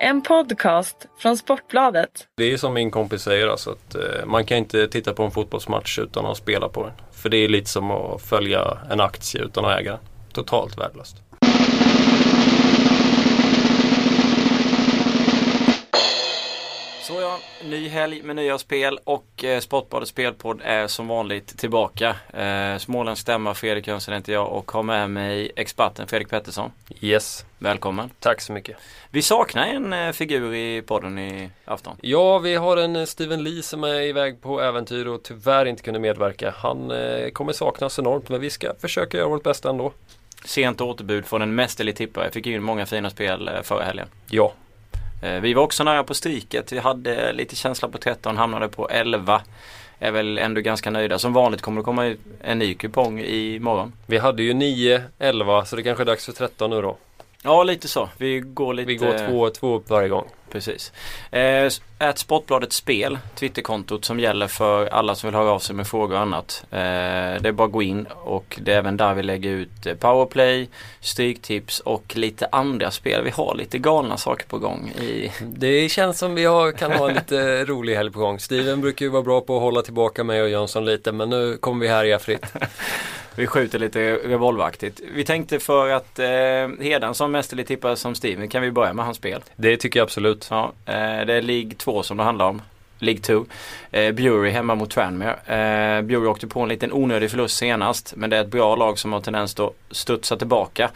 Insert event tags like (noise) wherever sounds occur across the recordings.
En podcast från Sportbladet. Det är som min kompis säger alltså att eh, man kan inte titta på en fotbollsmatch utan att spela på den. För det är lite som att följa en aktie utan att äga den. Totalt värdelöst. Ja, ny helg med nya spel och eh, Sportbladets spelpodd är som vanligt tillbaka. Eh, Smålands stämma, Fredrik Jönsson heter jag och har med mig experten Fredrik Pettersson. Yes, Välkommen. tack så mycket. Vi saknar en eh, figur i podden i afton. Ja, vi har en eh, Steven Lee som är iväg på äventyr och tyvärr inte kunde medverka. Han eh, kommer saknas enormt men vi ska försöka göra vårt bästa ändå. Sent återbud från en mästerlig tippare. Fick in många fina spel förra helgen. Ja, Vi var också nära på stryket. Vi hade lite känsla på 13, hamnade på 11. Är väl ändå ganska nöjda. Som vanligt kommer det komma en ny kupong i morgon. vi hade ju 9, 11 så det kanske är dags för 13 nu då. Ja, lite så. Vi går lite... Vi går två, två upp varje gång. Precis. Eh, ät Sportbladet Spel, Twitterkontot som gäller för alla som vill höra av sig med frågor och annat. Eh, det är bara att gå in och det är även där vi lägger ut eh, powerplay, stryktips och lite andra spel. Vi har lite galna saker på gång. I... Det känns som vi har, kan ha en (laughs) lite rolig helg på gång. Steven brukar ju vara bra på att hålla tillbaka mig och Jönsson lite men nu kommer vi härja fritt. (laughs) Vi skjuter lite revolveraktigt. Vi tänkte för att eh, Hedan som mästerlig tippare som Steven kan vi börja med hans spel. Det tycker jag absolut. Ja, eh, det är League 2 som det handlar om. League 2. Eh, Bury hemma mot Tranmere. Eh, Bury åkte på en liten onödig förlust senast men det är ett bra lag som har tendens att studsa tillbaka.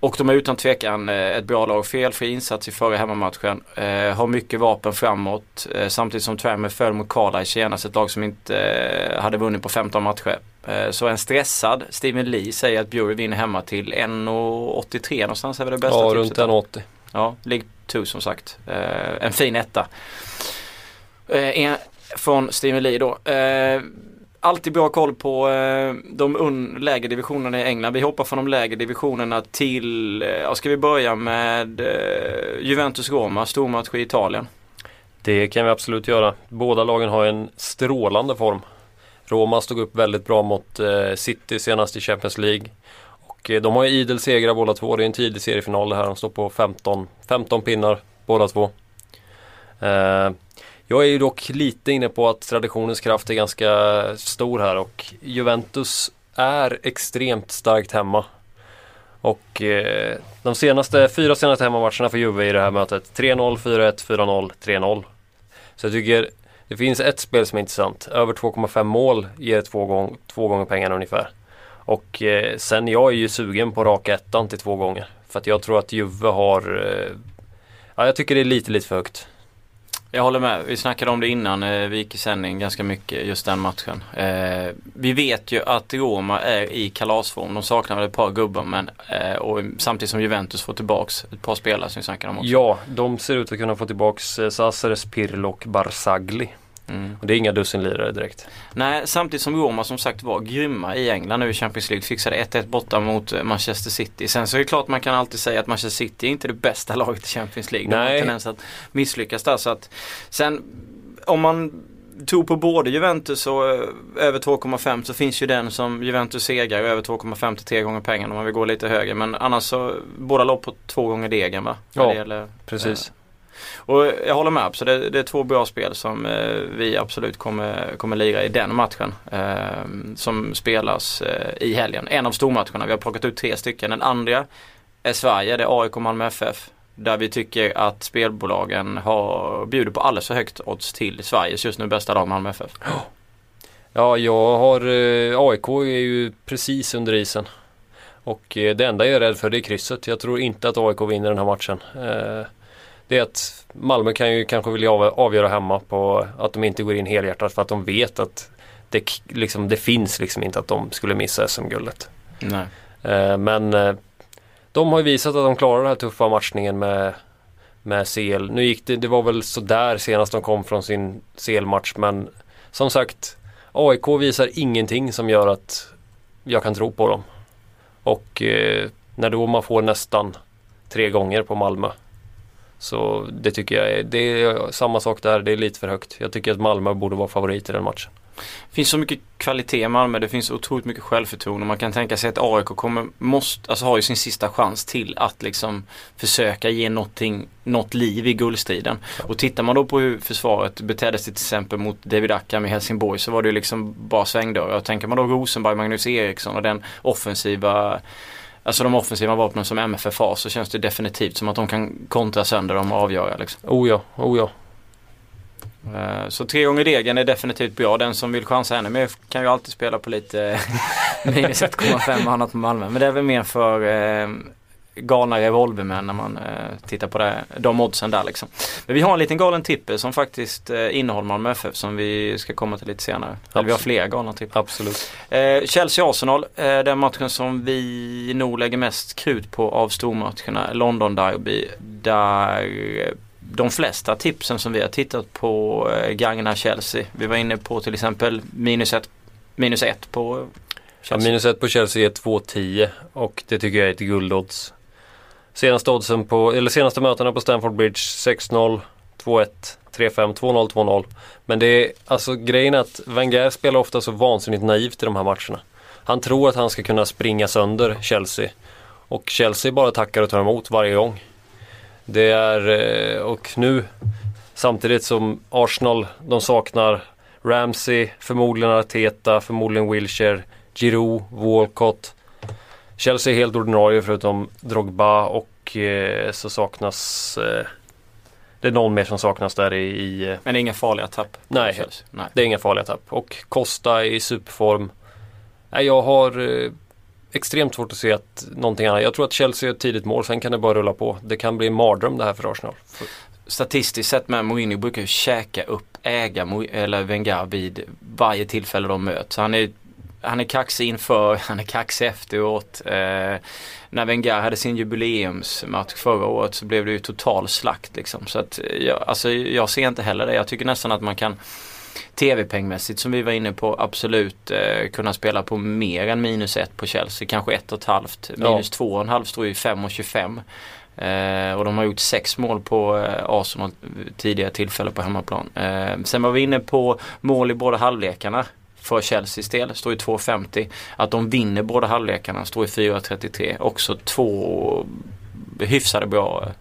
Och de är utan tvekan eh, ett bra lag. Felfri insats i förra hemmamatchen. Eh, har mycket vapen framåt. Eh, samtidigt som Tranmere föll mot Carlisle senast. Ett lag som inte eh, hade vunnit på 15 matcher. Eh, så en stressad Steven Lee säger att Bury vinner hemma till 1,83 någonstans är väl det bästa Ja, tipset. runt en 80. Ja, League 2 som sagt. Eh, en fin etta. Eh, en, från Steven Lee då. Alltid bra koll på de lägre divisionerna i England. Vi hoppar från de lägre divisionerna till, ja, ska vi börja med Juventus-Roma, stormatch i Italien. Det kan vi absolut göra. Båda lagen har en strålande form. Roma stod upp väldigt bra mot eh, City senast i Champions League. Och eh, de har ju idel segrar båda två. Det är en tidig seriefinal det här. De står på 15, 15 pinnar båda två. Eh, jag är ju dock lite inne på att traditionens kraft är ganska stor här och Juventus är extremt starkt hemma. Och eh, de senaste, fyra senaste hemmamatcherna för Juve i det här mötet 3-0, 4-1, 4-0, 3-0. Så jag tycker det finns ett spel som är intressant. Över 2,5 mål ger två, gång, två gånger pengarna ungefär. Och eh, sen jag är ju sugen på raka ettan till två gånger. För att jag tror att Juve har eh, Ja jag tycker det är lite lite för högt. Jag håller med. Vi snackade om det innan eh, vi gick i sändning ganska mycket, just den matchen. Eh, vi vet ju att Roma är i kalasform. De saknar väl ett par gubbar men eh, och samtidigt som Juventus får tillbaks ett par spelare som vi snackade om också. Ja, de ser ut att kunna få tillbaks eh, Pirlo och Barzagli. Mm. Och det är inga dussinlirare direkt. Nej, samtidigt som Roma som sagt var grymma i England nu i Champions League. Fixade 1-1 borta mot eh, Manchester City. Sen så är det klart man kan alltid säga att Manchester City är inte det bästa laget i Champions League. De har Nej. tendens att misslyckas där. Så att, sen om man tog på både Juventus och eh, över 2,5 så finns ju den som Juventus segrar över 2,5 till 3 gånger pengarna om man vill gå lite högre. Men annars så båda låg på två gånger degen va? Ja, gäller, Precis och jag håller med, så det, det är två bra spel som eh, vi absolut kommer, kommer lira i den matchen. Eh, som spelas eh, i helgen. En av stormatcherna, vi har plockat ut tre stycken. Den andra är Sverige, det är AIK Malmö FF. Där vi tycker att spelbolagen har, bjuder på alldeles för högt odds till Sveriges just nu bästa lag Malmö FF. Oh. Ja, jag har eh, AIK är ju precis under isen. Och eh, det enda jag är rädd för det är krysset. Jag tror inte att AIK vinner den här matchen. Eh, det är att Malmö kan ju kanske vilja av, avgöra hemma på att de inte går in helhjärtat för att de vet att det, liksom, det finns liksom inte att de skulle missa SM-guldet. Eh, men eh, de har ju visat att de klarar den här tuffa matchningen med, med CL. Nu gick det, det var väl sådär senast de kom från sin CL-match men som sagt AIK visar ingenting som gör att jag kan tro på dem. Och eh, när då man får nästan tre gånger på Malmö så det tycker jag är, det är samma sak där, det är lite för högt. Jag tycker att Malmö borde vara favorit i den matchen. Det finns så mycket kvalitet i Malmö, det finns otroligt mycket självförtroende. Man kan tänka sig att AIK kommer, måste, alltså har ju sin sista chans till att liksom försöka ge någonting, något liv i guldstriden. Och tittar man då på hur försvaret betedde sig till exempel mot David Ackham i Helsingborg så var det ju liksom bara svängdörrar. Tänker man då Rosenberg, Magnus Eriksson och den offensiva Alltså de offensiva vapnen som MFF har så känns det definitivt som att de kan kontra sönder dem och avgöra. Liksom. Oh ja, oh ja. Eh, så tre gånger degen är definitivt bra. Den som vill chansa ännu mer kan ju alltid spela på lite (laughs) minus 1,5 och annat på Malmö. Men det är väl mer för eh, galna revolvermän när man eh, tittar på det, de oddsen där liksom. Men vi har en liten galen tippel som faktiskt eh, innehåller Malmö FF som vi ska komma till lite senare. Absolut. Eller vi har flera galna tippar. Absolut. Eh, Chelsea-Arsenal, eh, den matchen som vi nog lägger mest krut på av stormatcherna. London Derby. Där de flesta tipsen som vi har tittat på eh, gagnar Chelsea. Vi var inne på till exempel minus ett, minus ett på Chelsea. Ja, minus ett på Chelsea är 2,10 och det tycker jag är ett guldodds. Senaste oddsen på, eller senaste mötena på Stamford Bridge 6-0, 2-1, 3-5, 2-0, 2-0. Men det är alltså grejen är att Wenger spelar ofta så vansinnigt naivt i de här matcherna. Han tror att han ska kunna springa sönder Chelsea. Och Chelsea bara tackar och tar emot varje gång. Det är, eh, och nu samtidigt som Arsenal, de saknar Ramsey, förmodligen Arteta, förmodligen Wilshire, Giroud, Walcott. Chelsea är helt ordinarie förutom Drogba och eh, så saknas eh, det är någon mer som saknas där i... i eh, Men det är inga farliga tapp? Nej, nej, det är inga farliga tapp. Och Costa i superform. Nej, jag har eh, extremt svårt att se att någonting annat. Jag tror att Chelsea är ett tidigt mål, sen kan det bara rulla på. Det kan bli en mardröm det här för Arsenal. Statistiskt sett med Mourinho brukar ju käka upp, äga eller Wenger vid varje tillfälle de möts. Han är han är kaxig inför, (laughs) han är kaxig efteråt. Eh, när Wenger hade sin jubileumsmatch förra året så blev det ju total slakt liksom. Så att jag, alltså, jag ser inte heller det. Jag tycker nästan att man kan tv-pengmässigt som vi var inne på absolut eh, kunna spela på mer än minus ett på Chelsea. Kanske ett och ett halvt. Minus ja. två och en halv står ju 5,25. Eh, och de har gjort sex mål på eh, Arsenal tidigare tillfällen på hemmaplan. Eh, sen var vi inne på mål i båda halvlekarna för Chelseas del, står i 2,50. Att de vinner båda halvlekarna står i 4,33. Också två hyfsade bra eh,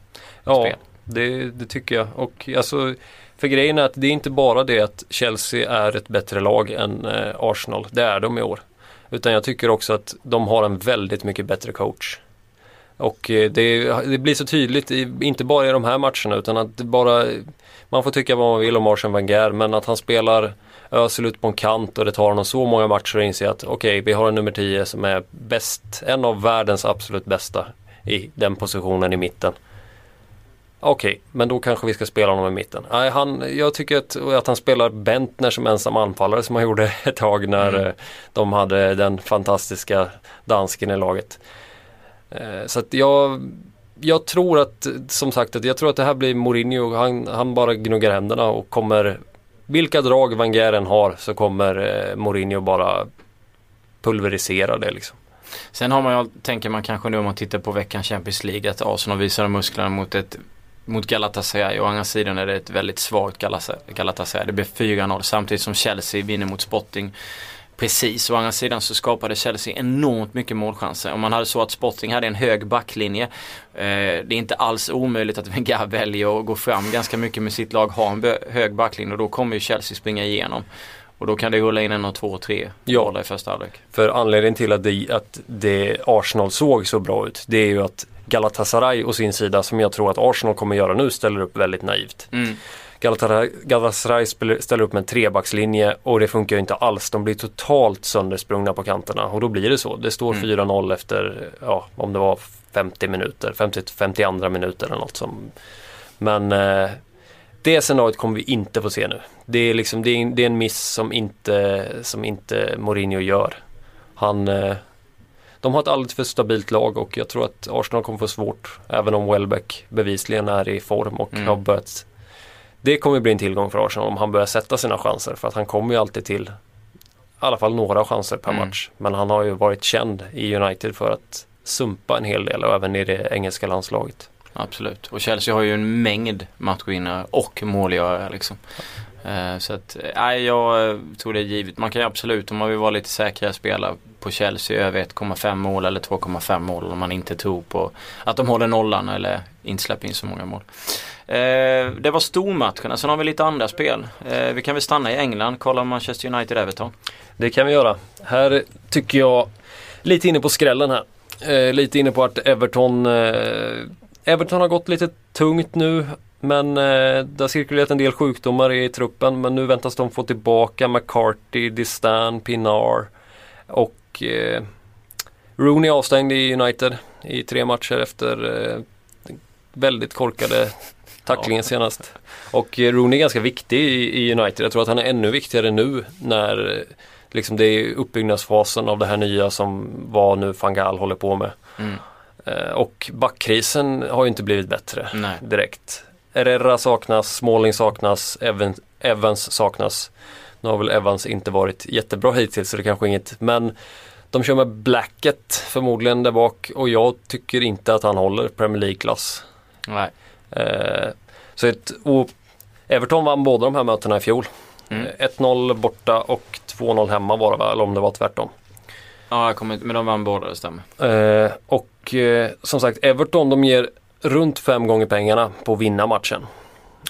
ja, spel. Det, det tycker jag. Och alltså för grejen är att det är inte bara det att Chelsea är ett bättre lag än eh, Arsenal. Det är de i år. Utan jag tycker också att de har en väldigt mycket bättre coach. Och eh, det, det, blir så tydligt, i, inte bara i de här matcherna utan att det bara Man får tycka vad man vill om Arsene Wenger men att han spelar Ösel ut på en kant och det tar honom så många matcher att inse att okej, okay, vi har en nummer 10 som är bäst, en av världens absolut bästa i den positionen i mitten. Okej, okay, men då kanske vi ska spela honom i mitten. Nej, han, jag tycker att, att han spelar Bentner som ensam anfallare som han gjorde (laughs) ett tag när mm. Eh, de hade den fantastiska dansken i laget. Eh, så att jag, jag tror att, som sagt, att jag tror att det här blir Mourinho. Han, han bara gnuggar händerna och kommer, vilka drag Van Geren har så kommer eh, Mourinho bara pulverisera det liksom. Sen har man ju, tänker man kanske nu om man tittar på veckans Champions League att Arsenal visar musklerna mot ett mot Galatasaray. Å andra sidan är det ett väldigt svagt Galatasaray. Det blir 4-0 samtidigt som Chelsea vinner mot Sporting. Precis, å andra sidan så skapade Chelsea enormt mycket målchanser. Om man hade så att Sporting hade en hög backlinje. Eh, det är inte alls omöjligt att (laughs) Wenger väljer att gå fram ganska mycket med sitt lag, ha en hög backlinje och då kommer ju Chelsea springa igenom. Och då kan det rulla in en och två, tre ja. i första halvlek. För anledningen till att det, att det Arsenal såg så bra ut, det är ju att Galatasaray å sin sida, som jag tror att Arsenal kommer göra nu, ställer upp väldigt naivt. Mm. Galatasaray, ställer upp med en trebackslinje och det funkar ju inte alls. De blir totalt söndersprungna på kanterna och då blir det så. Det står mm. 4-0 efter, ja, om det var 50 minuter, 50, 52 minuter eller något som. Men eh, det scenariot kommer vi inte få se nu. Det är, liksom, det är, det är en miss som inte, som inte Mourinho gör. Han, eh, de har ett alldeles för stabilt lag och jag tror att Arsenal kommer få svårt. Även om Welbeck bevisligen är i form och mm. har börjat det kommer bli en tillgång för Arsenal om han börjar sätta sina chanser för att han kommer ju alltid till i alla fall några chanser per mm. match. Men han har ju varit känd i United för att sumpa en hel del och även i det engelska landslaget. Absolut, och Chelsea har ju en mängd matchvinnare och målgörare liksom. Eh, så att, nej jag tror det är givet. Man kan ju absolut om man vill vara lite säkrare spela på Chelsea över 1,5 mål eller 2,5 mål om man inte tror på att de håller nollan eller inte släpper in så många mål. Eh, det var stormatcherna, sen har vi lite andra spel. Eh, vi kan väl stanna i England, kolla Manchester United-Everton. Det kan vi göra. Här tycker jag lite inne på skrällen här. Eh, lite inne på att Everton eh, Everton har gått lite tungt nu men eh, det har cirkulerat en del sjukdomar i truppen men nu väntas de få tillbaka McCarthy, Distan, Pinar och eh, Rooney avstängd i United i tre matcher efter eh, väldigt korkade tacklingen senast. Och eh, Rooney är ganska viktig i, United. Jag tror att han är ännu viktigare nu när eh, liksom det är uppbyggnadsfasen av det här nya som var nu Fangal håller på med. Mm. Eh, och backkrisen har ju inte blivit bättre Nej. direkt. Herrera saknas, Smalling saknas, Evans, saknas. Nu har väl Evans inte varit jättebra hittills så det är kanske inget. Men de kör med Blacket förmodligen där bak och jag tycker inte att han håller Premier League-klass. Nej. Eh, så ett, Everton vann båda de här mötena i fjol. Mm. Eh, 1-0 borta och 2-0 hemma var det va? Eller om det var tvärtom. Ja, jag kommer inte, men de vann båda, det stämmer. Eh, och eh, som sagt Everton de ger runt fem gånger pengarna på att vinna matchen.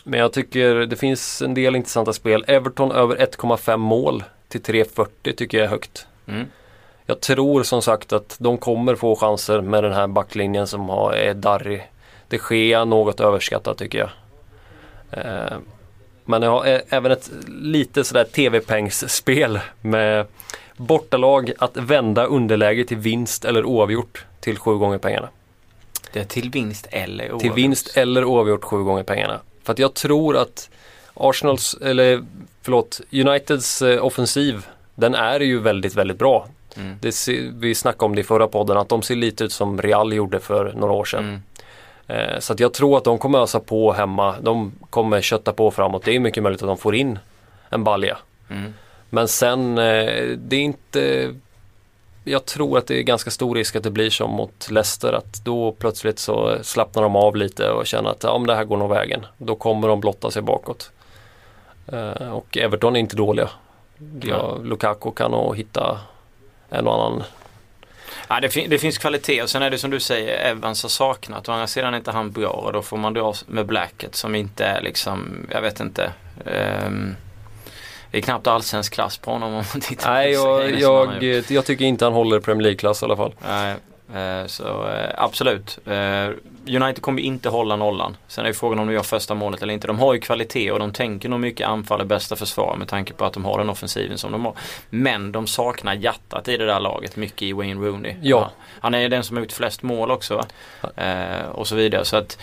Men jag tycker det finns en del intressanta spel. Everton över 1,5 mål till 3,40 tycker jag är högt. Mm. Jag tror som sagt att de kommer få chanser med den här backlinjen som har, är darrig. Det sker något överskattat tycker jag. Eh, men jag har ä- även ett lite sådär tv-pengsspel med bortalag att vända underläge till vinst eller oavgjort till sju gånger pengarna. Det är till vinst eller Till oavgjort. vinst eller oavgjort sju gånger pengarna. För att jag tror att Arsenals, eller förlåt, Uniteds eh, offensiv den är ju väldigt, väldigt bra. Mm. Det vi snackade om det i förra podden att de ser lite ut som Real gjorde för några år sedan. Mm. Eh, så jag tror att de kommer ösa på hemma. De kommer kötta på framåt. Det är mycket möjligt att de får in en balja. Mm. Men sen, eh, det är inte... Jag tror att det är ganska stor risk att det blir som mot Leicester. Att då plötsligt så slappnar de av lite och känner att ja, men det här går nog vägen. Då kommer de blotta sig bakåt. Eh, och Everton är inte dåliga. Ja, Lukaku kan nog hitta en och annan. Ja, det, fin- det finns kvalitet och sen är det som du säger Evans har saknat. Å andra sidan är inte han bra och då får man dra med Blacket som inte är liksom, jag vet inte. ehm, det är knappt allsvensk klass på honom om man tittar Nej, vissa jag, jag, gjort. jag tycker inte han håller Premier League-klass i alla fall. Nej, så eh, absolut. Eh, United kommer inte hålla nollan. Sen är ju frågan om de gör första målet eller inte. De har ju kvalitet och de tänker nog mycket anfall är bästa försvar med tanke på att de har den offensiven som de har. Men de saknar hjärtat i det där laget mycket i Wayne Rooney. Ja. Han är ju den som har gjort flest mål också. Eh, och så vidare. Så att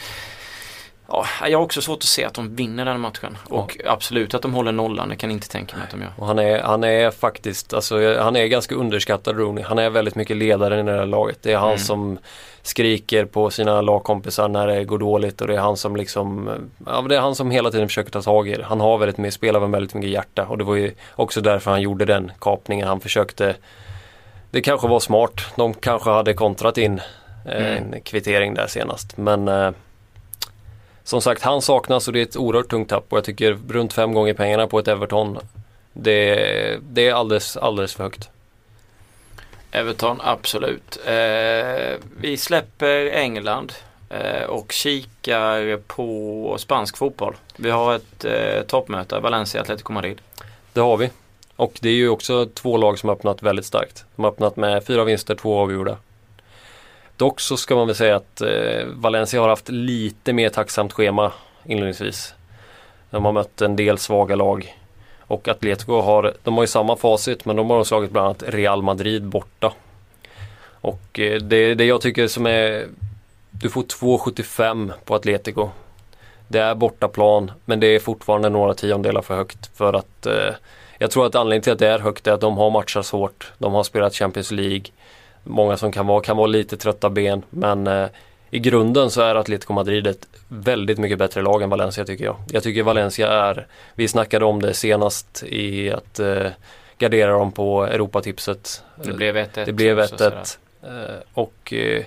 Ja, jag har också svårt att se att de vinner den matchen. Och absolut att de håller nollan, det kan jag inte tänka mig att de gör. Och han är, han är faktiskt, alltså han är ganska underskattad Rooney. Han är väldigt mycket ledare i det här laget. Det är han Mm. som skriker på sina lagkompisar när det går dåligt och det är han som liksom, ja det är han som hela tiden försöker ta tag i det. Han har väldigt mycket, spelar med väldigt mycket hjärta och det var ju också därför han gjorde den kapningen. Han försökte, det kanske var smart. De kanske hade kontrat in eh, Mm. en kvittering där senast. Men eh, som sagt, han saknas och det är ett oerhört tungt tapp och jag tycker runt fem gånger pengarna på ett Everton det, det är alldeles, alldeles för högt. Everton, absolut. Eh, vi släpper England eh, och kikar på spansk fotboll. Vi har ett eh, toppmöte, Valencia Atletico Madrid. Det har vi. Och det är ju också två lag som har öppnat väldigt starkt. De har öppnat med fyra vinster, två avgjorda. Dock så ska man väl säga att eh, Valencia har haft lite mer tacksamt schema inledningsvis. De har mött en del svaga lag. Och Atletico har, de har ju samma facit men de har slagit bland annat Real Madrid borta. Och eh, det, det jag tycker som är, du får 2,75 på Atletico. Det är bortaplan men det är fortfarande några tiondelar för högt för att eh, jag tror att anledningen till att det är högt är att de har matchat hårt. De har spelat Champions League. Många som kan vara, kan vara lite trötta ben men eh, i grunden så är Atletico Madrid ett väldigt mycket bättre lag än Valencia tycker jag. Jag tycker Valencia är, vi snackade om det senast i att eh, gardera dem på Europatipset. Det blev 1-1. Det blev så sådär. 1-1. Eh, och eh,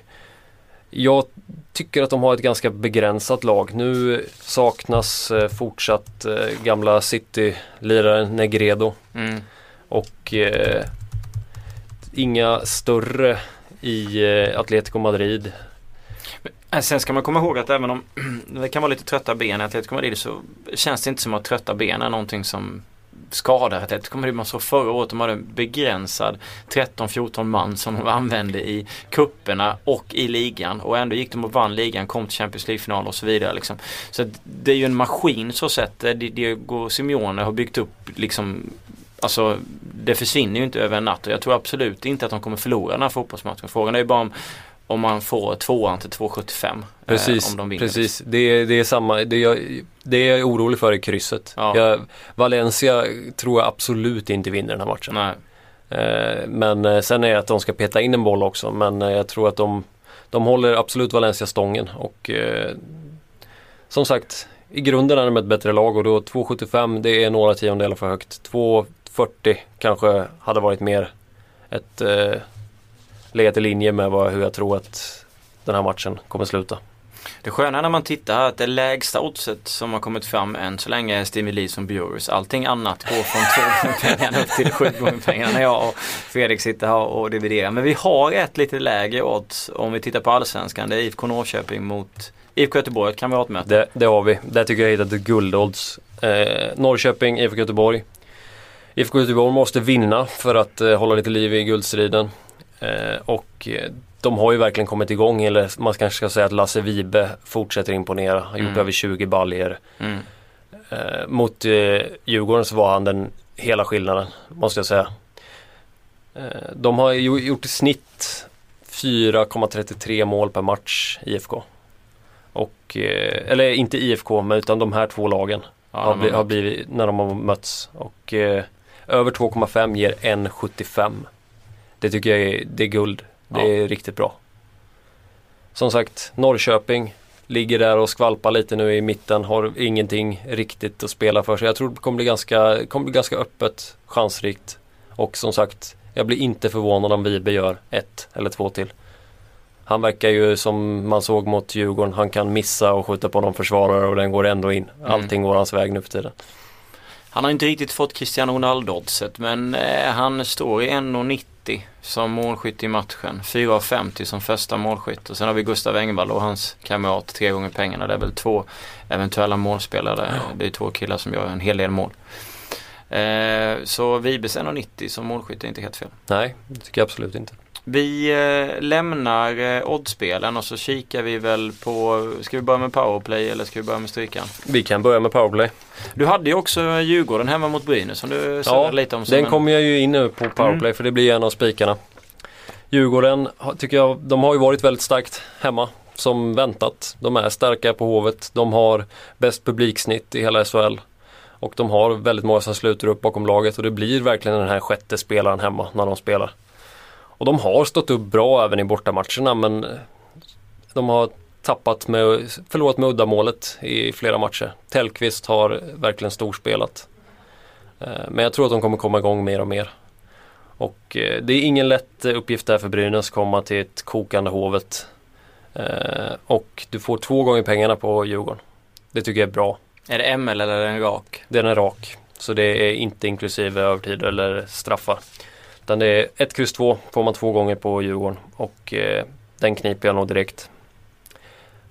Jag tycker att de har ett ganska begränsat lag. Nu saknas eh, fortsatt eh, gamla City-liraren Negredo. Mm. Och eh, inga större i Atlético Atletico Madrid. Eh, sen ska man komma ihåg att även om (clears throat) det kan vara lite trötta ben i Atletico Madrid så känns det inte som att trötta ben är någonting som skadar Atletico Madrid. Man såg förra året de hade en begränsad 13-14 man som de använde i kupperna och i ligan och ändå gick de och vann ligan, kom till Champions League-final och så vidare. Liksom. Så det är ju en maskin så sett. Eh, Diego Simeone har byggt upp liksom Alltså det försvinner ju inte över en natt och jag tror absolut inte att de kommer förlora den här fotbollsmatchen. Frågan är ju bara om, om man får tvåan till 2,75. Precis, eh, om de vinner. precis. Det, är- det är samma. Det jag, det är jag orolig för i krysset. Ja. Jag, Valencia tror jag absolut inte vinner den här matchen. Eh, men eh, sen är det att de ska peta in en boll också. Men eh, jag tror att de, de håller absolut Valencia stången. Och eh, som sagt, i grunden är de ett bättre lag och då 2,75 det är några tiondelar för högt. 2,40 kanske hade varit mer ett eh, legat i linje med vad, hur jag tror att den här matchen kommer sluta. Det sköna när man tittar är att det lägsta oddset som har kommit fram än så länge är Stimuli som Burus. Allting annat går från två gånger (laughs) pengarna upp till sju gånger pengarna när jag och Fredrik sitter här och dividerar. Men vi har ett lite lägre odds om vi tittar på allsvenskan. Det är IFK Norrköping mot IFK Göteborg, ett kamratmöte. Det, det har vi. Där tycker jag hittat guldodds. Eh, Norrköping, IFK Göteborg. IFK Göteborg måste vinna för att eh, hålla lite liv i guldstriden. Eh, och eh, de har ju verkligen kommit igång. Eller man kanske ska säga att Lasse Vibe fortsätter imponera. Har gjort Mm. över 20 baljer. Mm. Mot eh, Djurgården så var han den hela skillnaden, måste jag säga. De har ju gjort i snitt 4,33 mål per match, IFK. Och, eller inte IFK, men utan de här två lagen Ja, har, de bli, har har blivit när de har mötts. Och eh, över 2,5 ger 1,75. Det tycker jag är, det är guld. Det Ja. är riktigt bra. Som sagt, Norrköping ligger där och skvalpar lite nu i mitten. Har ingenting riktigt att spela för sig. Jag tror det kommer bli ganska, kommer bli ganska öppet, chansrikt. Och som sagt, jag blir inte förvånad om Vibe gör ett eller två till. Han verkar ju som man såg mot Djurgården. Han kan missa och skjuta på någon försvarare och den går ändå in. Allting går hans väg nu för tiden. Han har inte riktigt fått Cristiano Ronaldo-oddset men eh, han står i 1,90 som målskytt i matchen. 4,50 som första målskytt och sen har vi Gustav Engvall och hans kamrat tre gånger pengarna. Det är väl två eventuella målspelare. Det är två killar som gör en hel del mål. Eh, så Vibes 1,90 som målskytt är inte helt fel. Nej, det tycker jag absolut inte. Vi eh, lämnar eh, oddspelen och så kikar vi väl på, ska vi börja med powerplay eller ska vi börja med strykan? Vi kan börja med powerplay. Du hade ju också Djurgården hemma mot Brynäs som du Ja, lite om. som Den en- kommer jag ju in nu på powerplay för det blir en av spikarna. Djurgården tycker jag, de har ju varit väldigt starkt hemma som väntat. De är starka på Hovet. De har bäst publiksnitt i hela SHL. Och de har väldigt många som sluter upp bakom laget och det blir verkligen den här sjätte spelaren hemma när de spelar. Och de har stått upp bra även i bortamatcherna men de har tappat med, förlorat med uddamålet i flera matcher. Tellqvist har verkligen storspelat. Eh, Men jag tror att de kommer komma igång mer och mer. Och eh, det är ingen lätt eh, uppgift där för Brynäs att komma till ett kokande Hovet. Och du får två gånger pengarna på Djurgården. Det tycker jag är bra. Är det ML eller är det en rak? Den är rak. Så det är inte inklusive övertid eller straffar. Utan det är 1, kryss 2 får man två gånger på Djurgården. Och eh, den kniper jag nog direkt.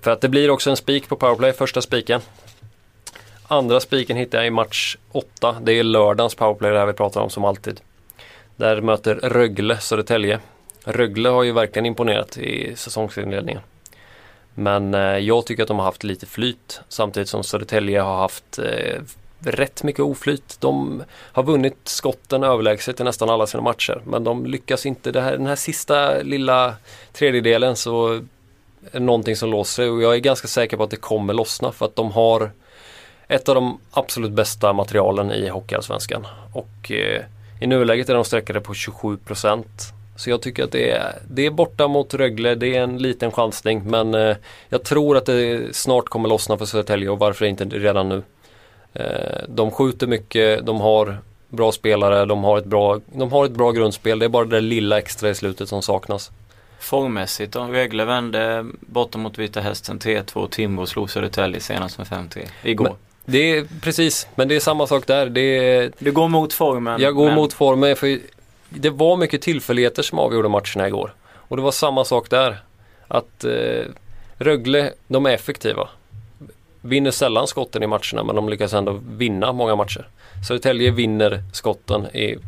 För att det blir också en spik på powerplay, första spiken. Andra spiken hittar jag i match 8. Det är lördagens powerplay det här vi pratar om som alltid. Där möter Rögle Södertälje. Rögle har ju verkligen imponerat i säsongsinledningen. Men eh, jag tycker att de har haft lite flyt samtidigt som Södertälje har haft eh, rätt mycket oflyt. De har vunnit skotten överlägset i nästan alla sina matcher men de lyckas inte. Det här, den här sista lilla tredjedelen så är det någonting som låser och jag är ganska säker på att det kommer lossna för att de har ett av de absolut bästa materialen i Hockeyallsvenskan. Och eh, i nuläget är de sträckade på 27% Så jag tycker att det är, det är borta mot Rögle, det är en liten chansning men eh, jag tror att det snart kommer lossna för Södertälje och varför inte redan nu. Eh, de skjuter mycket, de har bra spelare, de har, ett bra, de har ett bra grundspel. Det är bara det lilla extra i slutet som saknas. Formmässigt då? Rögle vände bortom mot Vita Hästen 3-2. Timrå slog Södertälje senast med 5-3 igår. Men, det är precis, men det är samma sak där. Det du går mot formen? Jag går men... mot formen för det var mycket tillfälligheter som avgjorde matcherna igår. Och det var samma sak där. Att eh, Rögle, de är effektiva. Vinner sällan skotten i matcherna men de lyckas ändå vinna många matcher. Södertälje vinner skotten i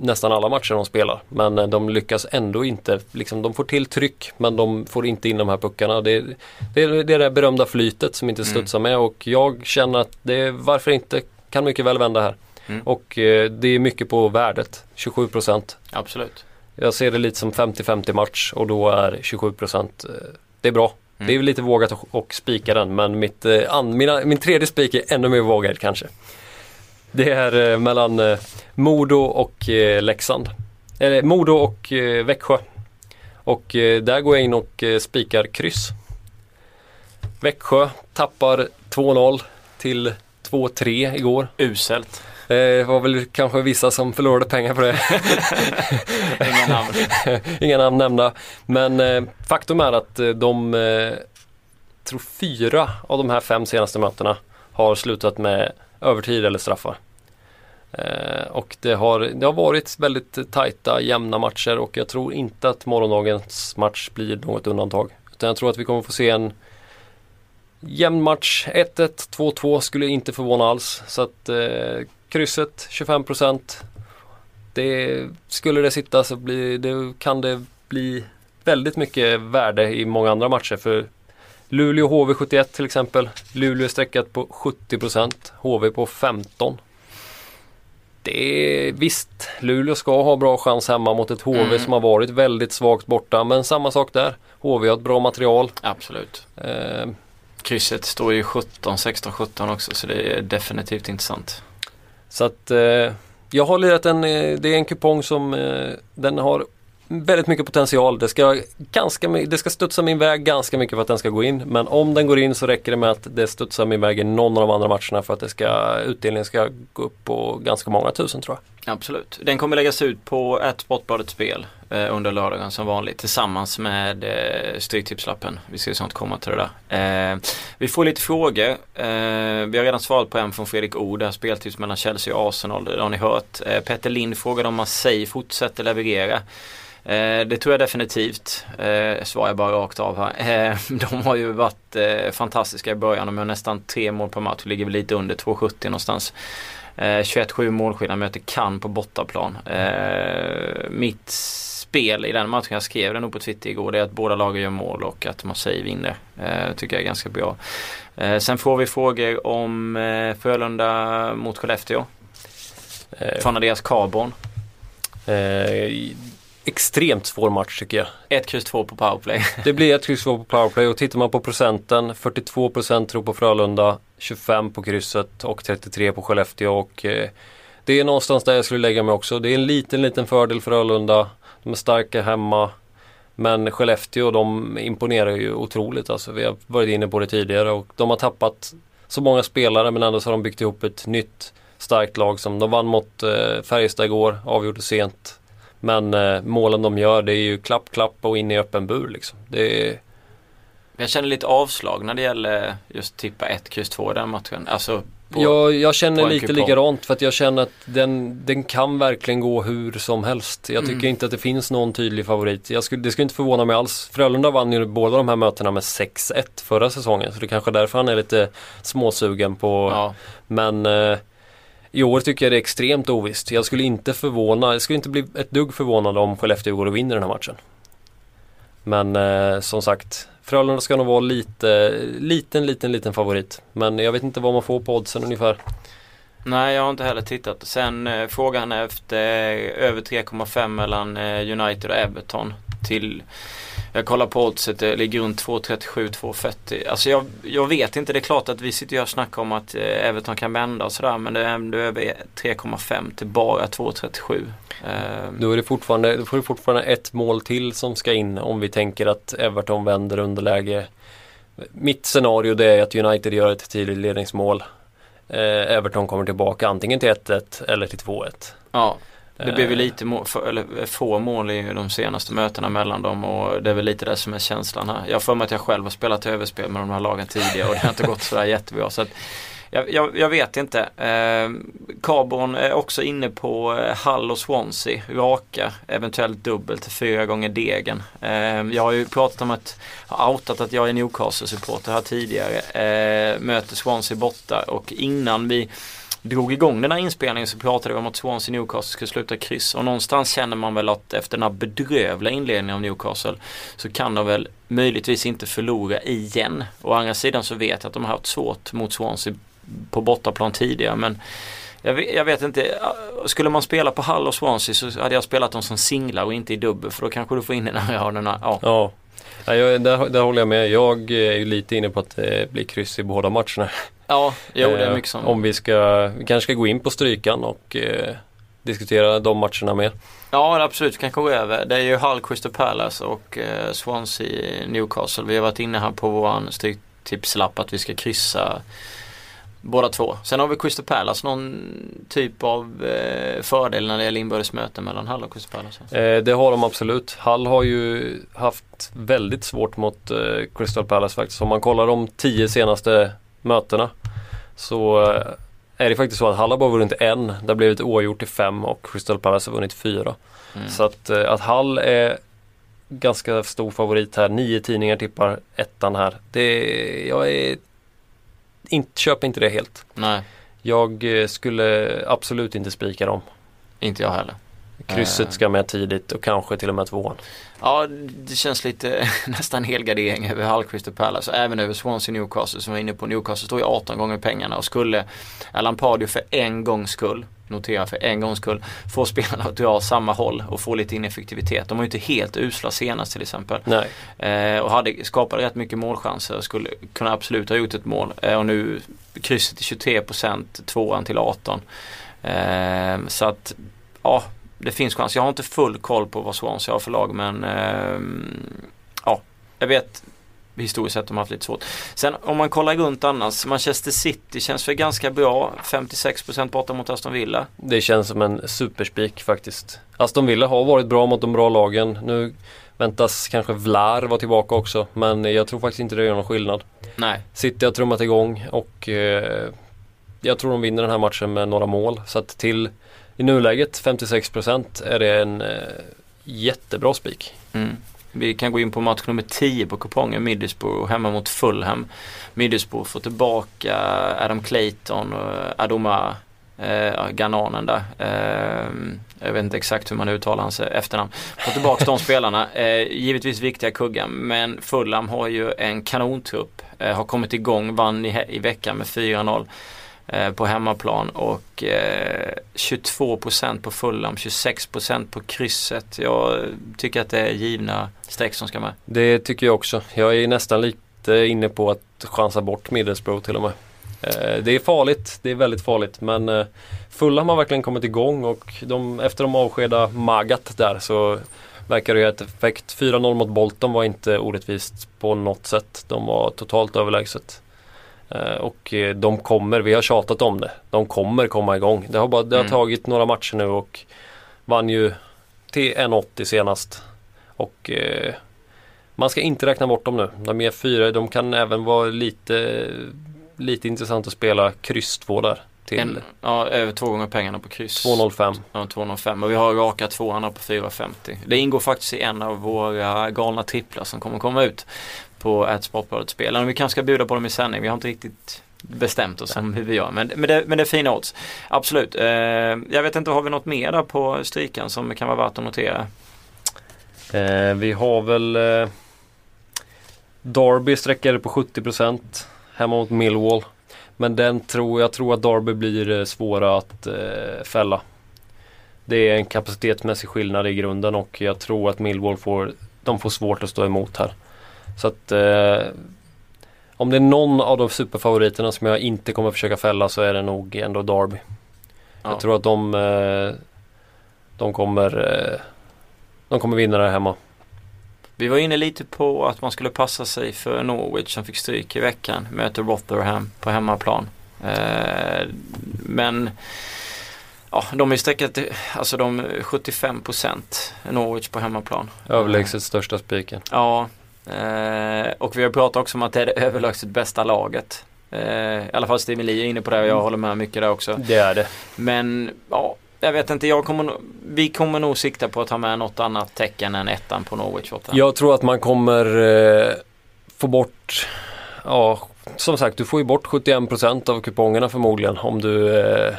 nästan alla matcher de spelar. Men eh, de lyckas ändå inte, liksom, de får till tryck men de får inte in de här puckarna. Det, det, det är det där berömda flytet som inte mm. studsar med och jag känner att det, varför inte, kan mycket väl vända här. Mm. Och eh, det är mycket på värdet, 27% Absolut. Jag ser det lite som 50-50 match och då är 27 eh, det är bra. Mm. Det är lite vågat att spika den men mitt, eh, an, mina, min tredje spik är ännu mer vågad kanske. Det är eh, mellan eh, Modo och eh, Leksand. Eller Modo och eh, Växjö. Och eh, där går jag in och eh, spikar kryss. Växjö tappar 2-0 till 2-3 igår. Uselt. Det var väl kanske vissa som förlorade pengar på det. (laughs) Inga namn. (laughs) Inga namn nämnda. Men eh, faktum är att eh, de, eh, tror fyra av de här fem senaste mötena har slutat med övertid eller straffar. Eh, och det har, det har varit väldigt tajta, jämna matcher och jag tror inte att morgondagens match blir något undantag. Utan jag tror att vi kommer få se en jämn match. 1-1, 2-2 skulle inte förvåna alls. Så att eh, krysset 25% det, Skulle det sitta så blir, det, kan det bli väldigt mycket värde i många andra matcher. För Luleå HV71 till exempel. Luleå är sträckat på 70% HV på 15%. Det är visst, Luleå ska ha bra chans hemma mot ett HV mm. som har varit väldigt svagt borta. Men samma sak där. HV har ett bra material. Absolut. Eh, Krysset står ju 17, 16, 17 också så det är definitivt intressant. Så att eh, jag har lirat en, eh, det är en kupong som eh, den har väldigt mycket potential. Det ska, ganska, det ska studsa min väg ganska mycket för att den ska gå in. Men om den går in så räcker det med att det studsar min väg i någon av de andra matcherna för att det ska, utdelningen ska gå upp på ganska många tusen tror jag. Absolut. Den kommer läggas ut på ett Sportbladet spel Eh, under lördagen som vanligt tillsammans med eh, Stryktipslappen. Vi ska ju sånt komma till det där. Eh, vi får lite frågor. Eh, vi har redan svarat på en från Fredrik O. Det här speltips mellan Chelsea och Arsenal. Det har ni hört. Eh, Petter Lind frågade om Marseille fortsätter leverera. Eh, det tror jag definitivt. Eh, svarar jag bara rakt av här. Eh, (laughs) de har ju varit eh, fantastiska i början. De har nästan tre mål per match. Ligger väl lite under 2,70 någonstans. Eh, 21-7 målskillnad möter Cannes på bortaplan. Eh, mitt spel i den matchen, jag skrev det nog på Twitter igår, det är att båda lagen gör mål och att Marseille vinner. Eh, tycker jag är ganska bra. Eh, sen får vi frågor om eh, Frölunda mot Skellefteå. Eh, från Andreas Carbon. Eh, extremt svår match tycker jag. 1, kryss 2 på powerplay. det blir 1, kryss 2 på powerplay och tittar man på procenten 42% tror på Frölunda, 25 på krysset och 33 på Skellefteå och eh, det är någonstans där jag skulle lägga mig också. Det är en liten, liten fördel för Frölunda. De är starka hemma. Men Skellefteå de imponerar ju otroligt alltså. Vi har varit inne på det tidigare och de har tappat så många spelare men ändå så har de byggt ihop ett nytt starkt lag som de vann mot eh, Färjestad igår, avgjorde sent. Men eh, målen de gör det är ju klapp, klapp och in i öppen bur liksom. Det är... Jag känner lite avslag när det gäller just tippa 1, kryss 2 i den matchen. Alltså på, jag, jag känner lite kupong. likadant för att jag känner att den, den kan verkligen gå hur som helst. Jag tycker mm. inte att det finns någon tydlig favorit. Jag skulle, det skulle inte förvåna mig alls. Frölunda vann ju båda de här mötena med 6-1 förra säsongen. Så det kanske är därför han är lite småsugen på. Ja. Men eh, i år tycker jag det är extremt ovisst. Jag skulle inte förvåna, jag skulle inte bli ett dugg förvånad om Skellefteå går och vinner den här matchen. Men eh, som sagt, Frölunda ska nog vara lite, liten, liten, liten favorit. Men jag vet inte vad man får på oddsen ungefär. Nej, jag har inte heller tittat. Sen eh, frågan efter eh, över 3,5 mellan eh, United och Everton till jag kollar på oddset, det ligger runt 2.37, 2.40. Alltså jag, jag vet inte, det är klart att vi sitter och snackar om att eh, Everton kan vända och sådär men det är ändå över 3,5 till bara 2.37. Eh. Då, är det fortfarande, då får du fortfarande ett mål till som ska in om vi tänker att Everton vänder underläge. Mitt scenario det är att United gör ett tidigt ledningsmål. Eh, Everton kommer tillbaka antingen till 1-1 eller till 2-1. Ja. Det blev ju lite må för, eller eh, få mål i de senaste mötena mellan dem och det är väl lite det som är känslan här. Jag har för mig att jag själv har spelat överspel med de här lagen tidigare och det har inte gått sådär jättebra. Så att jag, jag, jag, vet inte. Eh, Carbon är också inne på eh, Hull och Swansea. Raka, eventuellt dubbelt fyra gånger degen. Eh, jag har ju pratat om att, har outat att jag är Newcastle-supporter här tidigare. Eh, möter Swansea borta och innan vi drog igång den här inspelningen så pratade vi om att Swansea Newcastle skulle sluta kryss och någonstans känner man väl att efter den här bedrövliga inledningen av Newcastle så kan de väl möjligtvis inte förlora igen. Å andra sidan så vet jag att de har haft svårt mot Swansea på bortaplan tidigare men jag vet, jag vet, inte, skulle man spela på Hull och Swansea så hade jag spelat dem som singlar och inte i dubbel för då kanske du får in den här hörnorna. Ja. ja. Ja, jag, där, där håller jag med. Jag eh, är ju lite inne på att eh, det blir kryss i båda matcherna. Ja, jo det är eh, mycket som. Om vi ska, vi kanske ska gå in på strykan och eh, diskutera de matcherna mer. Ja absolut, vi kan gå över. Det är ju Hull Crystal Palace och eh, Swansea Newcastle. Vi har varit inne här på våran stryktipslapp att vi ska kryssa Båda två. Sen har vi Crystal Palace någon typ av eh, fördel när det gäller inbördes möten mellan Hall och Crystal Palace? Eh, det har de absolut. Hall har ju haft väldigt svårt mot eh, Crystal Palace faktiskt. Om man kollar de tio senaste mötena så eh, är det faktiskt så att Hall har bara vunnit en. Det har blivit oavgjort i fem och Crystal Palace har vunnit fyra. Mm. Så att, eh, att Hall är ganska stor favorit här. Nio tidningar tippar ettan här. Det, jag är inte, köper inte det helt. Nej. Jag eh, skulle absolut inte spika dem. Inte jag heller. Krysset ska med tidigt och kanske till och med tvåan. Ja, det känns lite (laughs) nästan helgardering över Hull Crystal Palace och även över Swansea Newcastle som var inne på. Newcastle står ju 18 gånger pengarna och skulle Alan Pardew för en gångs skull notera för en gångs skull, få spelarna att dra samma håll och få lite ineffektivitet. De var ju inte helt usla senast till exempel. Eh, och hade skapat rätt mycket målchanser och skulle kunna absolut ha gjort ett mål. Eh, och nu krysset till 23%, tvåan till 18. Eh, så att ja, det finns chans. Jag har inte full koll på vad Swansea har för lag men eh, ja, jag vet historiskt sett de har haft lite svårt. Sen om man kollar runt annars, Manchester City känns väl ganska bra. 56% borta mot Aston Villa. Det känns som en superspik faktiskt. Aston Villa har varit bra mot de bra lagen. Nu väntas kanske Vlar vara tillbaka också men jag tror faktiskt inte det gör någon skillnad. Nej. City har trummat igång och eh, jag tror de vinner den här matchen med några mål. Så att till i nuläget 56% är det en eh, jättebra spik. Mm. Vi kan gå in på match nummer 10 på kupongen, Middlesbrough hemma mot Fulham. Middlesbrough får tillbaka Adam Clayton och Adoma eh, Gananen där. Eh, jag vet inte exakt hur man uttalar hans efternamn. Får tillbaka de spelarna. (laughs) Eh, givetvis viktiga kuggar men Fulham har ju en kanontrupp. Eh, har kommit igång, vann i, i veckan med 4-0. Eh, på hemmaplan och eh, 22% på Fulham, 26% på krysset. Jag tycker att det är givna streck som ska med. Det tycker jag också. Jag är nästan lite inne på att chansa bort Middlesbrough till och med. Eh, det är farligt, det är väldigt farligt men Fulham har verkligen kommit igång och de, efter de avskedade Magat där så verkar det ju ett effekt. 4-0 mot Bolton var inte orättvist på något sätt. De var totalt överlägset. Eh, och eh, de kommer, vi har tjatat om det, de kommer komma igång. Det har, bara, det har mm. tagit några matcher nu och vann ju till 1,80 senast. Och eh, man ska inte räkna bort dem nu. De är fyra, de kan även vara lite, lite intressant att spela kryss 2 där. Till en, ja, över två gånger pengarna på kryss. 2,05. Ja, 2,05 och vi har raka tvåan på 4,50. Det ingår faktiskt i en av våra galna tripplar som kommer komma ut på ett Sportbladet. Vi kanske ska bjuda på dem i sändning. Vi har inte riktigt bestämt oss om hur vi gör. Men, men, det, men det är fina odds. Absolut. Eh, jag vet inte, har vi något mer där på strykan som kan vara värt att notera? Eh, vi har väl eh, Derby sträckade på 70% hemma mot Millwall. Men den tror jag tror att Derby blir eh, svåra att eh, fälla. Det är en kapacitetsmässig skillnad i grunden och jag tror att Millwall får, de får svårt att stå emot här. Så att eh, om det är någon av de superfavoriterna som jag inte kommer försöka fälla så är det nog ändå Derby. Ja. Jag tror att de, eh, de kommer eh, de kommer vinna det hemma. Vi var inne lite på att man skulle passa sig för Norwich som fick stryk i veckan. Möter Rotherham på hemmaplan. Eh, men Ja, de är sträckat, alltså de 75% Norwich på hemmaplan. Överlägset största spiken. Ja, eh, och vi har pratat också om att det är det överlägset bästa laget. Eh, I alla fall Steven Lee är inne på det och jag håller med mycket där också. Det är det. Men ja, jag vet inte, jag kommer, vi kommer nog sikta på att ha med något annat tecken än ettan på Norwich. borta. Jag tror att man kommer eh, få bort, ja som sagt du får ju bort 71% av kupongerna förmodligen om du eh,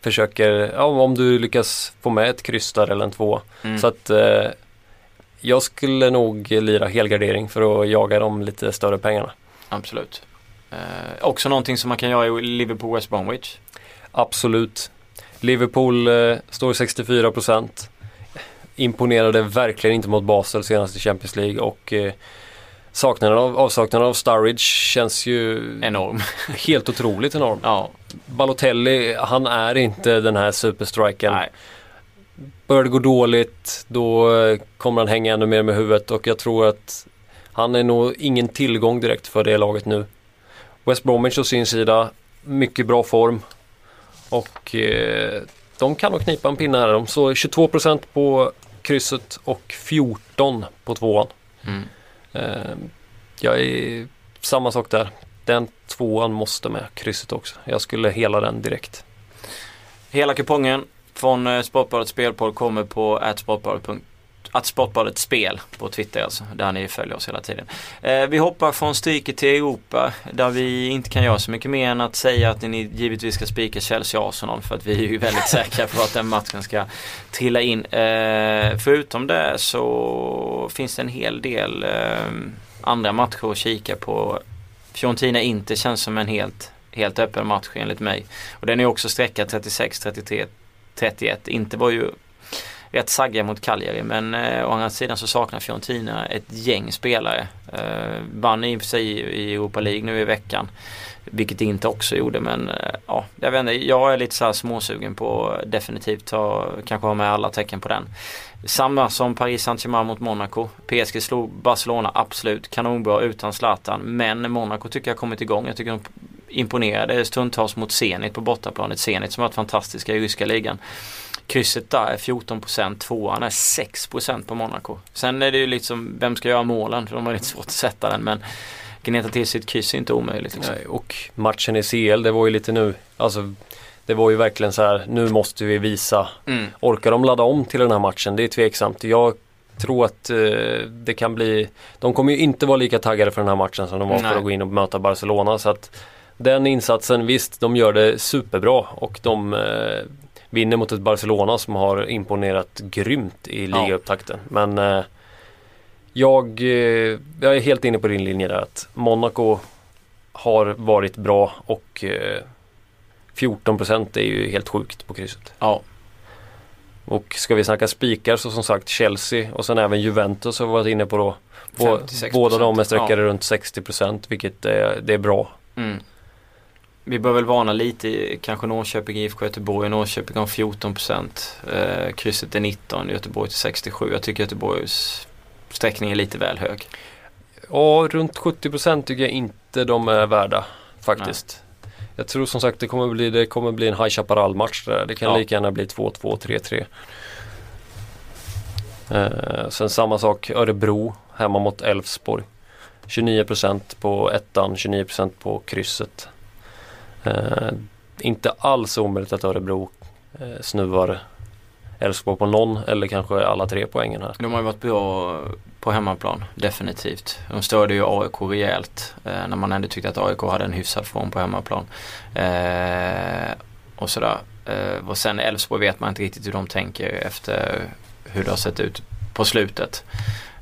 försöker, ja om du lyckas få med ett kryss där eller en två. Mm. Så att eh, jag skulle nog lira helgardering för att jaga de lite större pengarna. Absolut. Eh, också någonting som man kan göra i Liverpool West Bromwich. Absolut. Liverpool eh, står 64%. Imponerade verkligen inte mot Basel senast i Champions League och eh, saknaden av, avsaknaden av Sturridge känns ju Enorm. (laughs) helt otroligt enorm. ja, Balotelli, han är inte den här superstrikern. nej. Börjar det gå dåligt då eh, kommer han hänga ännu mer med huvudet och jag tror att han är nog ingen tillgång direkt för det laget nu. West Bromwich å sin sida, mycket bra form och eh, de kan nog knipa en pinne här. De står 22% på krysset och 14 på tvåan. Mm. Eh, jag är samma sak där. Den tvåan måste med, krysset också. Jag skulle hela den direkt. Hela kupongen från eh, Sportbladet Spelpodd kommer på atsportbladet att Sportbladet Spel på Twitter alltså, där ni följer oss hela tiden. Eh, vi hoppar från stryket till Europa där vi inte kan göra så mycket mer än att säga att ni givetvis ska spika Chelsea-Arsenal för att vi är ju väldigt (laughs) säkra på att den matchen ska trilla in. Eh, förutom det så finns det en hel del eh, andra matcher att kika på. Fiorentina inte känns som en helt, helt öppen match enligt mig. Och den är också sträckad 36, 33, 31. Inte var ju rätt sagga mot Cagliari men eh, å andra sidan så saknar Fiorentina ett gäng spelare. Eh, vann i och för sig i Europa League nu i veckan. Vilket det inte också gjorde men eh, ja, jag vet inte. Jag är lite så här småsugen på definitivt ta, kanske ha med alla tecken på den. Samma som Paris Saint-Germain mot Monaco. PSG slog Barcelona absolut kanonbra utan Zlatan men Monaco tycker jag har kommit igång. Jag tycker de imponerade stundtals mot Zenit på bortaplanet. Zenit som har varit fantastiska i ryska ligan. Krysset där är 14%, tvåan är 6% på Monaco. Sen är det ju liksom, vem ska göra målen? För de har lite svårt att sätta den men gneta till sig ett kryss är inte omöjligt. Liksom. Nej, och matchen i CL, det var ju lite nu, alltså det var ju verkligen så här, nu måste vi visa. Mm. Orkar de ladda om till den här matchen? Det är tveksamt. Jag tror att eh, det kan bli, de kommer ju inte vara lika taggade för den här matchen som de var Nej. för att gå in och möta Barcelona. Så att den insatsen, visst de gör det superbra och de eh, vinner mot ett Barcelona som har imponerat grymt i Ja. ligaupptakten. Men eh, jag, eh, jag är helt inne på din linje där att Monaco har varit bra och eh, 14% är ju helt sjukt på krysset. Ja, Och ska vi snacka spikar så som sagt Chelsea och sen även Juventus har vi varit inne på då. Bå- 56%, Båda de är sträckade ja. runt 60% vilket är, det är bra. Mm. Vi bör väl varna lite kanske Norrköping, IFK Göteborg. Norrköping har 14%. Eh, krysset är 19, Göteborg till 67. Jag tycker Göteborgs sträckning är lite väl hög. Ja, runt 70% tycker jag inte de är värda faktiskt. Jag tror som sagt det kommer bli, det kommer bli en High Chaparral-match där. Det kan Ja. lika gärna bli 2-2, 3-3. Eh, sen samma sak Örebro hemma mot Elfsborg. 29% på ettan, 29% på krysset. Eh, inte alls omöjligt att Örebro eh, snuvar Elfsborg på någon eller kanske alla tre poängen här. De har ju varit bra på hemmaplan, definitivt. De störde ju AIK rejält eh, när man ändå tyckte att AIK hade en hyfsad form på hemmaplan. Eh, och sådär. Eh, och sen Elfsborg vet man inte riktigt hur de tänker efter hur det har sett ut på slutet.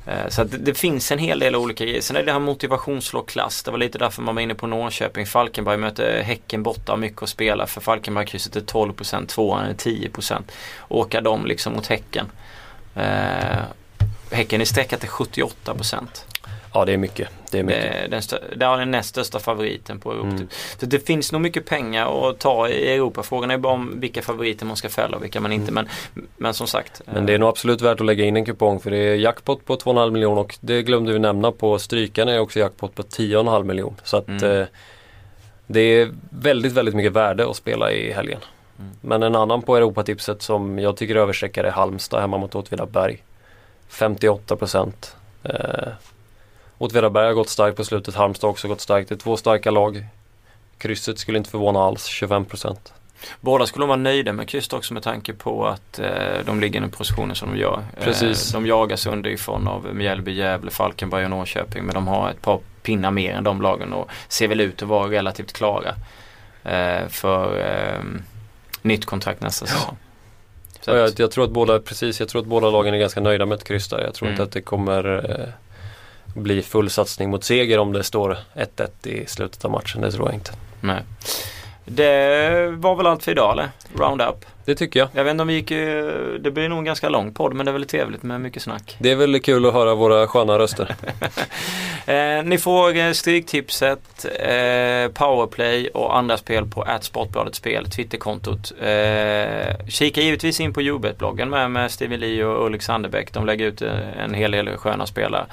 Eh, så att det, det finns en hel del olika grejer. Sen är det här motivationsslåklass. Det var lite därför man var inne på Norrköping. Falkenberg möter Häcken borta, mycket att spela för. Falkenberg-krysset är 12%, tvåan är 10%. Åka de liksom mot Häcken. Eh, häcken är sträckat till 78%. Ja det är mycket. Det är mycket. Det den, det är den näst största favoriten på Europa. Mm. Så det finns nog mycket pengar att ta i Europa. Frågan är bara om vilka favoriter man ska fälla och vilka man inte. Men, men som sagt. Mm. Men det är nog absolut värt att lägga in en kupong för det är jackpot på 2,5 miljoner och det glömde vi nämna på strykarna är också jackpot på 10,5 miljoner. Så att Mm. eh, det är väldigt, väldigt mycket värde att spela i helgen. Mm. Men en annan på Europatipset som jag tycker överstreckar är Halmstad hemma mot Åtvidaberg. 58 procent. Eh, Åtvidaberg har gått starkt på slutet, Halmstad har också gått starkt. Det är två starka lag. Krysset skulle inte förvåna alls, 25 procent. Båda skulle vara nöjda med krysset också med tanke på att eh, de ligger i den positionen som de gör. Precis. Eh, de jagas underifrån av Mjällby, Gävle, Falkenberg och Norrköping men de har ett par pinnar mer än de lagen och ser väl ut att vara relativt klara eh, för eh, nytt kontrakt nästa säsong. Ja, jag, jag, tror att båda, precis, jag tror att båda lagen är ganska nöjda med ett kryss där. Jag tror mm. inte att det kommer eh, bli full satsning mot seger om det står 1-1 i slutet av matchen. Det tror jag inte. Nej. Det var väl allt för idag eller? Roundup. Det tycker jag. Jag vet inte om vi gick, det blir nog en ganska lång podd men det är väl trevligt med mycket snack. Det är väl kul att höra våra sköna röster. (laughs) eh, ni får eh, Stryktipset, eh, Powerplay och andra spel på Sportbladet Spel, Twitterkontot. Eh, kika givetvis in på Ubet-bloggen med, med Steven Lee och Ulrik Sandebäck. De lägger ut eh, en hel del sköna spelare.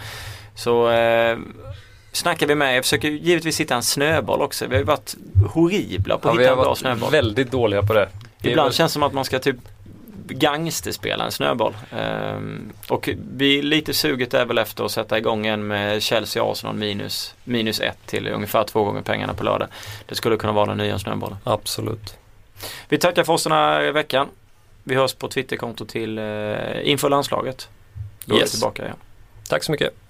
Så eh, snackar vi med. Jag försöker givetvis hitta en snöboll också. Vi har ju varit horribla på att ja, hitta en bra snöboll. Vi har varit väldigt dåliga på det. det Ibland väl... känns det som att man ska typ gangsterspela en snöboll. Um, och vi lite suget är väl efter att sätta igång en med Chelsea-Arsenal minus, minus ett till ungefär två gånger pengarna på lördag. Det skulle kunna vara den nya snöbollen. Absolut. Vi tackar för oss den här veckan. Vi hörs på Twitterkonto till uh, inför landslaget. Då yes. är vi tillbaka igen. Tack så mycket.